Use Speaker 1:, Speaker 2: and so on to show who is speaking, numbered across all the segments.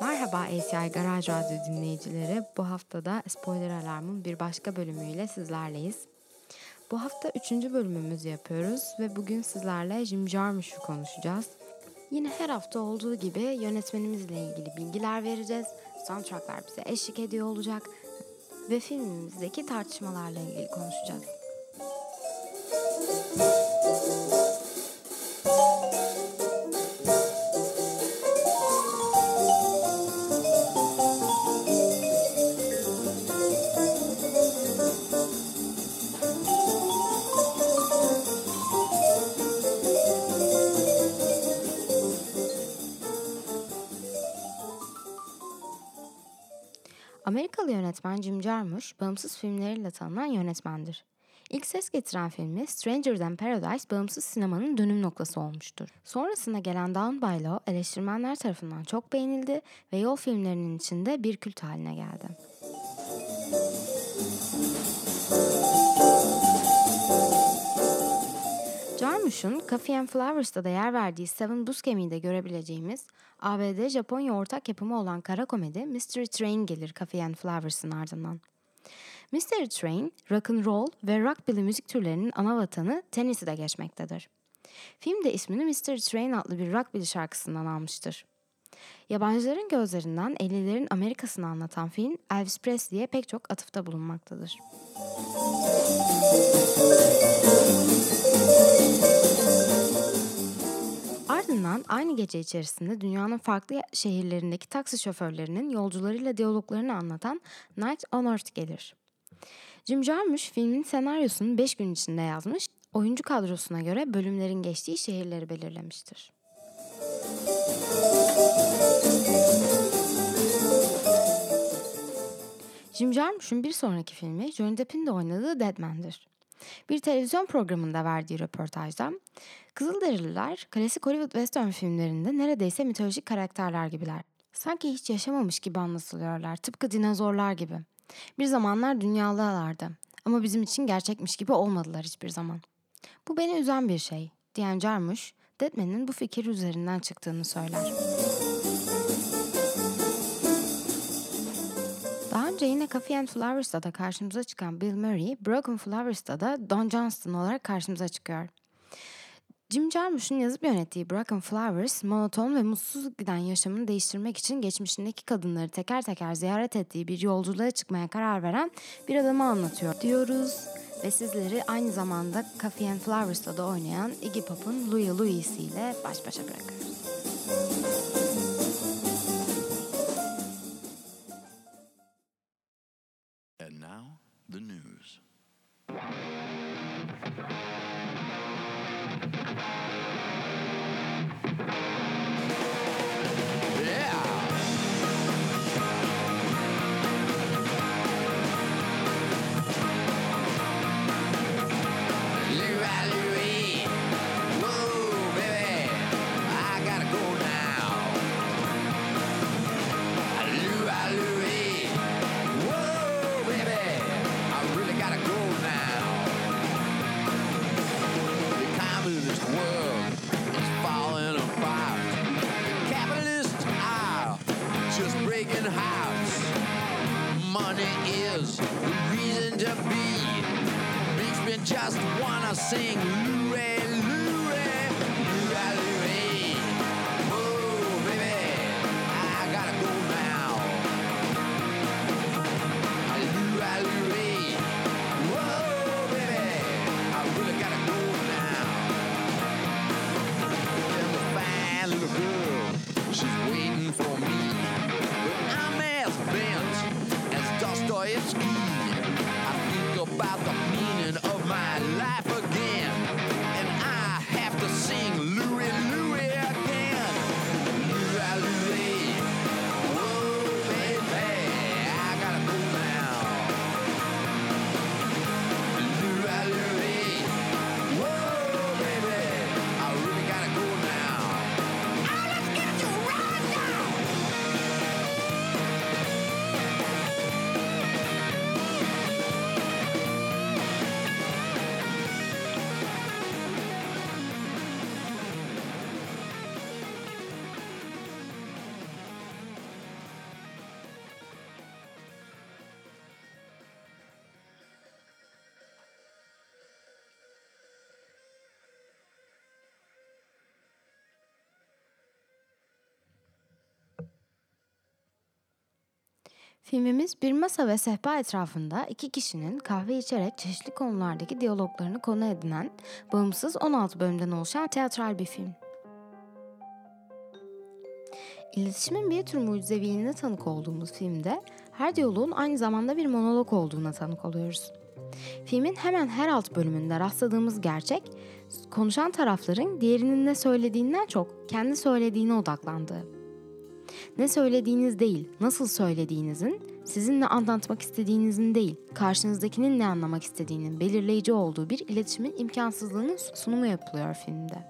Speaker 1: Merhaba ACI Garaj Radyo dinleyicileri. Bu haftada Spoiler Alarm'ın bir başka bölümüyle sizlerleyiz. Bu hafta üçüncü bölümümüzü yapıyoruz ve bugün sizlerle Jim Jarmusch'u konuşacağız. Yine her hafta olduğu gibi yönetmenimizle ilgili bilgiler vereceğiz. Soundtracklar bize eşlik ediyor olacak ve filmimizdeki tartışmalarla ilgili konuşacağız. Yönetmen Jim Jarmusch, bağımsız filmleriyle tanınan yönetmendir. İlk ses getiren filmi Stranger Than Paradise bağımsız sinemanın dönüm noktası olmuştur. Sonrasında gelen Down by Law eleştirmenler tarafından çok beğenildi ve yol filmlerinin içinde bir kült haline geldi. Jarmusch'un Coffee and Flowers'ta da yer verdiği Seven Buscemi'de görebileceğimiz ABD-Japonya ortak yapımı olan kara komedi Mystery Train gelir Coffee and Flowers'ın ardından. Mystery Train, rock and roll ve rockabilly müzik türlerinin ana vatanı Tennessee'de geçmektedir. Film de ismini Mystery Train adlı bir rockabilly şarkısından almıştır. Yabancıların gözlerinden 50'lerin Amerika'sını anlatan film Elvis Presley'e pek çok atıfta bulunmaktadır. Ardından aynı gece içerisinde dünyanın farklı şehirlerindeki taksi şoförlerinin yolcularıyla diyaloglarını anlatan Night on Earth gelir. Jim Jarmusch filmin senaryosunu 5 gün içinde yazmış, oyuncu kadrosuna göre bölümlerin geçtiği şehirleri belirlemiştir. Jim Jarmusch'un bir sonraki filmi Johnny Depp'in de oynadığı Dead Man'dir. Bir televizyon programında verdiği röportajda Kızılderililer klasik Hollywood western filmlerinde neredeyse mitolojik karakterler gibiler. Sanki hiç yaşamamış gibi anlatılıyorlar, tıpkı dinozorlar gibi. Bir zamanlar dünyalılardı ama bizim için gerçekmiş gibi olmadılar hiçbir zaman. Bu beni üzen bir şey, diyen Jarmusch, Deadman'in bu fikir üzerinden çıktığını söyler. Önce yine Coffee and Flowers'ta da karşımıza çıkan Bill Murray, Broken Flowers'ta da Don Johnston olarak karşımıza çıkıyor. Jim Jarmusch'un yazıp yönettiği Broken Flowers, monoton ve mutsuz giden yaşamını değiştirmek için geçmişindeki kadınları teker teker ziyaret ettiği bir yolculuğa çıkmaya karar veren bir adamı anlatıyor diyoruz. Ve sizleri aynı zamanda Coffee and Flowers'ta da oynayan Iggy Pop'un Louie Louise ile baş başa bırakıyoruz.
Speaker 2: Just wanna sing
Speaker 1: Filmimiz bir masa ve sehpa etrafında iki kişinin kahve içerek çeşitli konulardaki diyaloglarını konu edinen, bağımsız 16 bölümden oluşan teatral bir film. İletişimin bir tür mucizeviliğine tanık olduğumuz filmde her diyaloğun aynı zamanda bir monolog olduğuna tanık oluyoruz. Filmin hemen her alt bölümünde rastladığımız gerçek, konuşan tarafların diğerinin ne söylediğinden çok kendi söylediğine odaklandığı. Ne söylediğiniz değil, nasıl söylediğinizin, sizin ne anlatmak istediğinizin değil, karşınızdakinin ne anlamak istediğinin belirleyici olduğu bir iletişimin imkansızlığının sunumu yapılıyor filmde.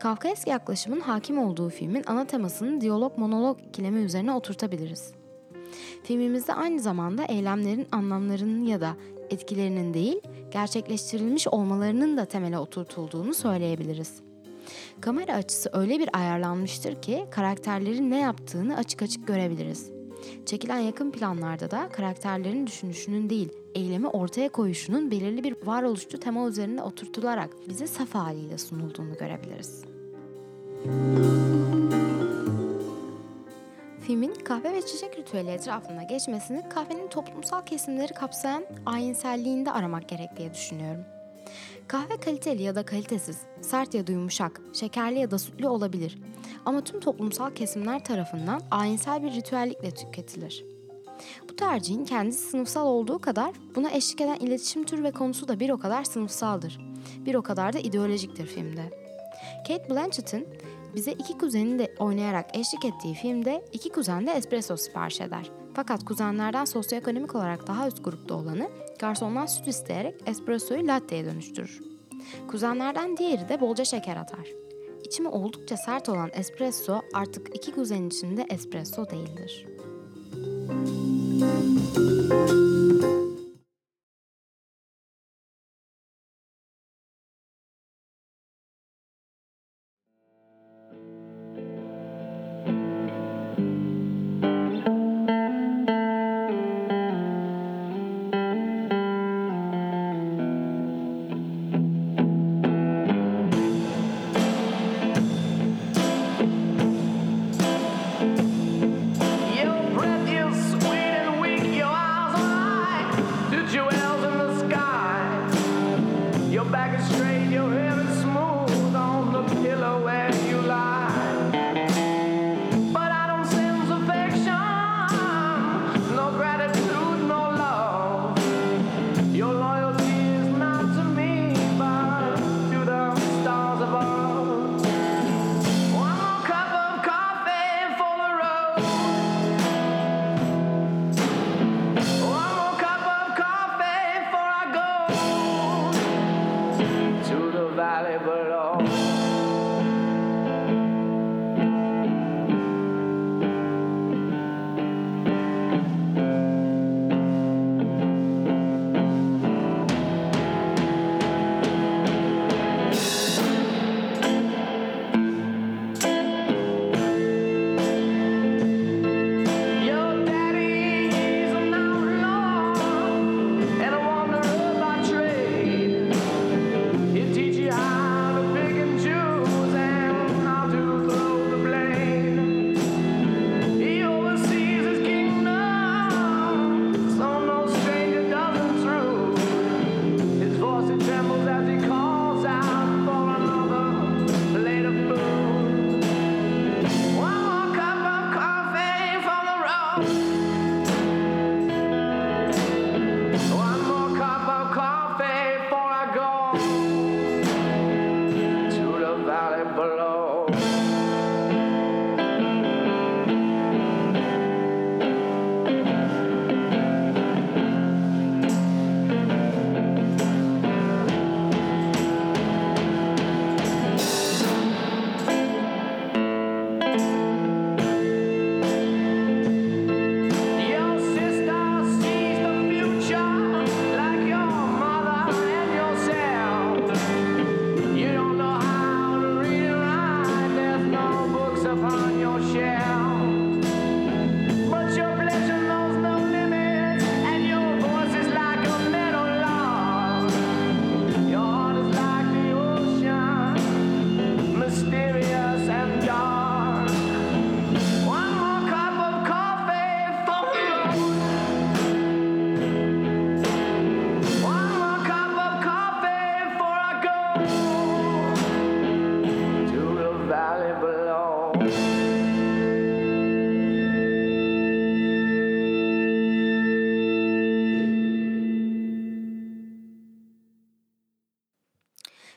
Speaker 1: Kafkaesk yaklaşımın hakim olduğu filmin ana temasını diyalog-monolog ikilemi üzerine oturtabiliriz. Filmimizde aynı zamanda eylemlerin anlamlarının ya da etkilerinin değil, gerçekleştirilmiş olmalarının da temele oturtulduğunu söyleyebiliriz. Kamera açısı öyle bir ayarlanmıştır ki karakterlerin ne yaptığını açık açık görebiliriz. Çekilen yakın planlarda da karakterlerin düşünüşünün değil, eylemi ortaya koyuşunun belirli bir varoluşçu tema üzerinde oturtularak bize saf haliyle sunulduğunu görebiliriz. Filmin kahve ve çiçek ritüeli etrafında geçmesini kahvenin toplumsal kesimleri kapsayan ayinselliğinde aramak gerek diye düşünüyorum. Kahve kaliteli ya da kalitesiz, sert ya da yumuşak, şekerli ya da sütlü olabilir. Ama tüm toplumsal kesimler tarafından ayinsel bir ritüellikle tüketilir. Bu tercihin kendisi sınıfsal olduğu kadar buna eşlik eden iletişim türü ve konusu da bir o kadar sınıfsaldır. Bir o kadar da ideolojiktir filmde. Kate Blanchett'in bize iki kuzenini de oynayarak eşlik ettiği filmde iki kuzen de espresso sipariş eder. Fakat kuzenlerden sosyoekonomik olarak daha üst grupta olanı garsondan süt isteyerek espressoyu latte'ye dönüştürür. Kuzenlerden diğeri de bolca şeker atar. İçimi oldukça sert olan espresso artık iki kuzen içinde espresso değildir.
Speaker 3: Your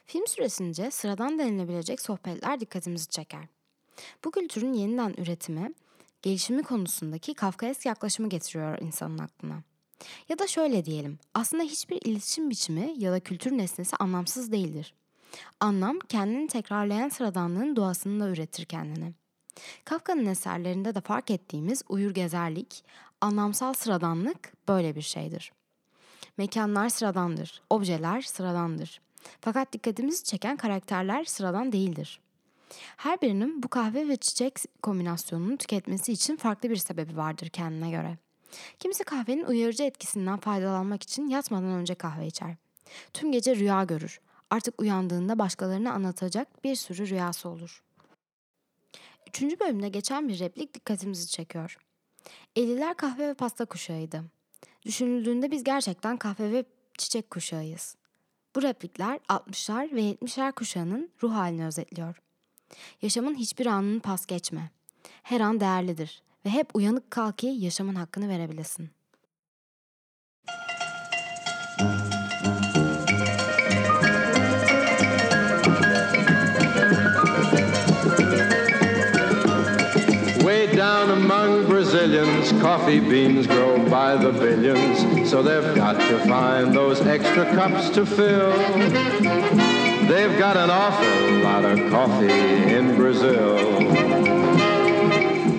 Speaker 1: Film süresince sıradan denilebilecek sohbetler dikkatimizi çeker. Bu kültürün yeniden üretimi, gelişimi konusundaki Kafkaesk yaklaşımı getiriyor insanın aklına. Ya da şöyle diyelim, aslında hiçbir iletişim biçimi ya da kültür nesnesi anlamsız değildir. Anlam kendini tekrarlayan sıradanlığın doğasında üretir kendini. Kafka'nın eserlerinde de fark ettiğimiz uyur gezerlik, anlamsal sıradanlık böyle bir şeydir. Mekanlar sıradandır, objeler sıradandır. Fakat dikkatimizi çeken karakterler sıradan değildir. Her birinin bu kahve ve çiçek kombinasyonunu tüketmesi için farklı bir sebebi vardır kendine göre. Kimisi kahvenin uyarıcı etkisinden faydalanmak için yatmadan önce kahve içer. Tüm gece rüya görür. Artık uyandığında başkalarına anlatacak bir sürü rüyası olur. Üçüncü bölümde geçen bir replik dikkatimizi çekiyor. 50'ler kahve ve pasta kuşağıydı. Düşünüldüğünde biz gerçekten kahve ve çiçek kuşağıyız. Bu replikler 60'lar ve 70'ler kuşağının ruh halini özetliyor. Yaşamın hiçbir anını pas geçme. Her an değerlidir ve hep uyanık kal ki yaşamın hakkını verebilesin.
Speaker 4: Coffee beans grow by the billions, so they've got to find those extra cups to fill. They've got an awful lot of coffee in Brazil.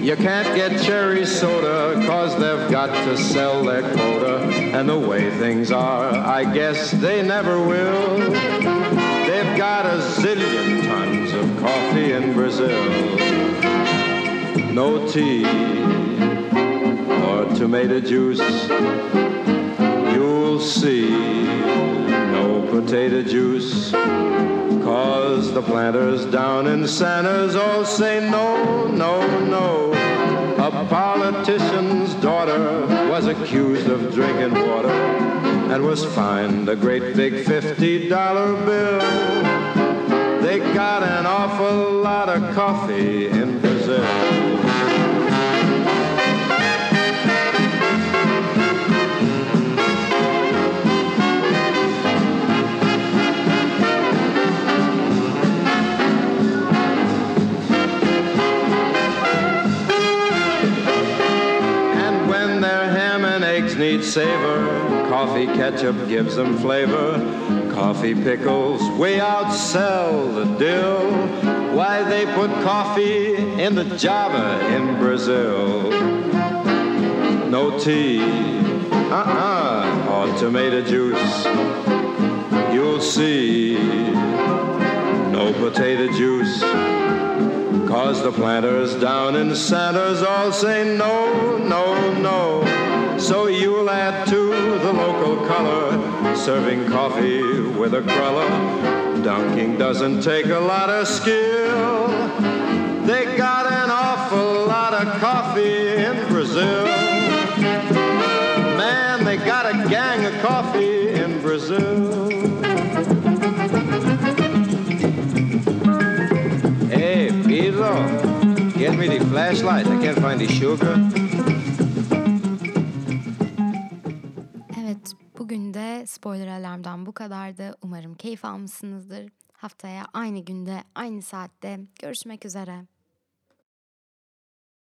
Speaker 4: You can't get cherry soda, cause they've got to sell their quota. And the way things are, I guess they never will. They've got a zillion tons of coffee in Brazil no tea tomato juice. You'll see no potato juice. Cause the planters down in Santa's all say no, no, no. A politician's daughter was accused of drinking water and was fined a great big $50 bill. They got an awful lot of coffee in Brazil. Savor, coffee ketchup gives them flavor. Coffee pickles way outsell the dill. Why they put coffee in the Java in Brazil? No tea, uh-uh, or tomato juice. You'll see no potato juice. Cause the planters down in Santa's all say no, no, no. So you'll add to the local color, serving coffee with a cruller. Dunking doesn't take a lot of skill. They got an awful lot of coffee in Brazil. Man, they got a gang of coffee in Brazil. Hey, Pedro, get me the flashlight. I can't find the sugar.
Speaker 1: Spoiler alarmdan bu kadardı. Umarım keyif almışsınızdır. Haftaya aynı günde, aynı saatte görüşmek üzere.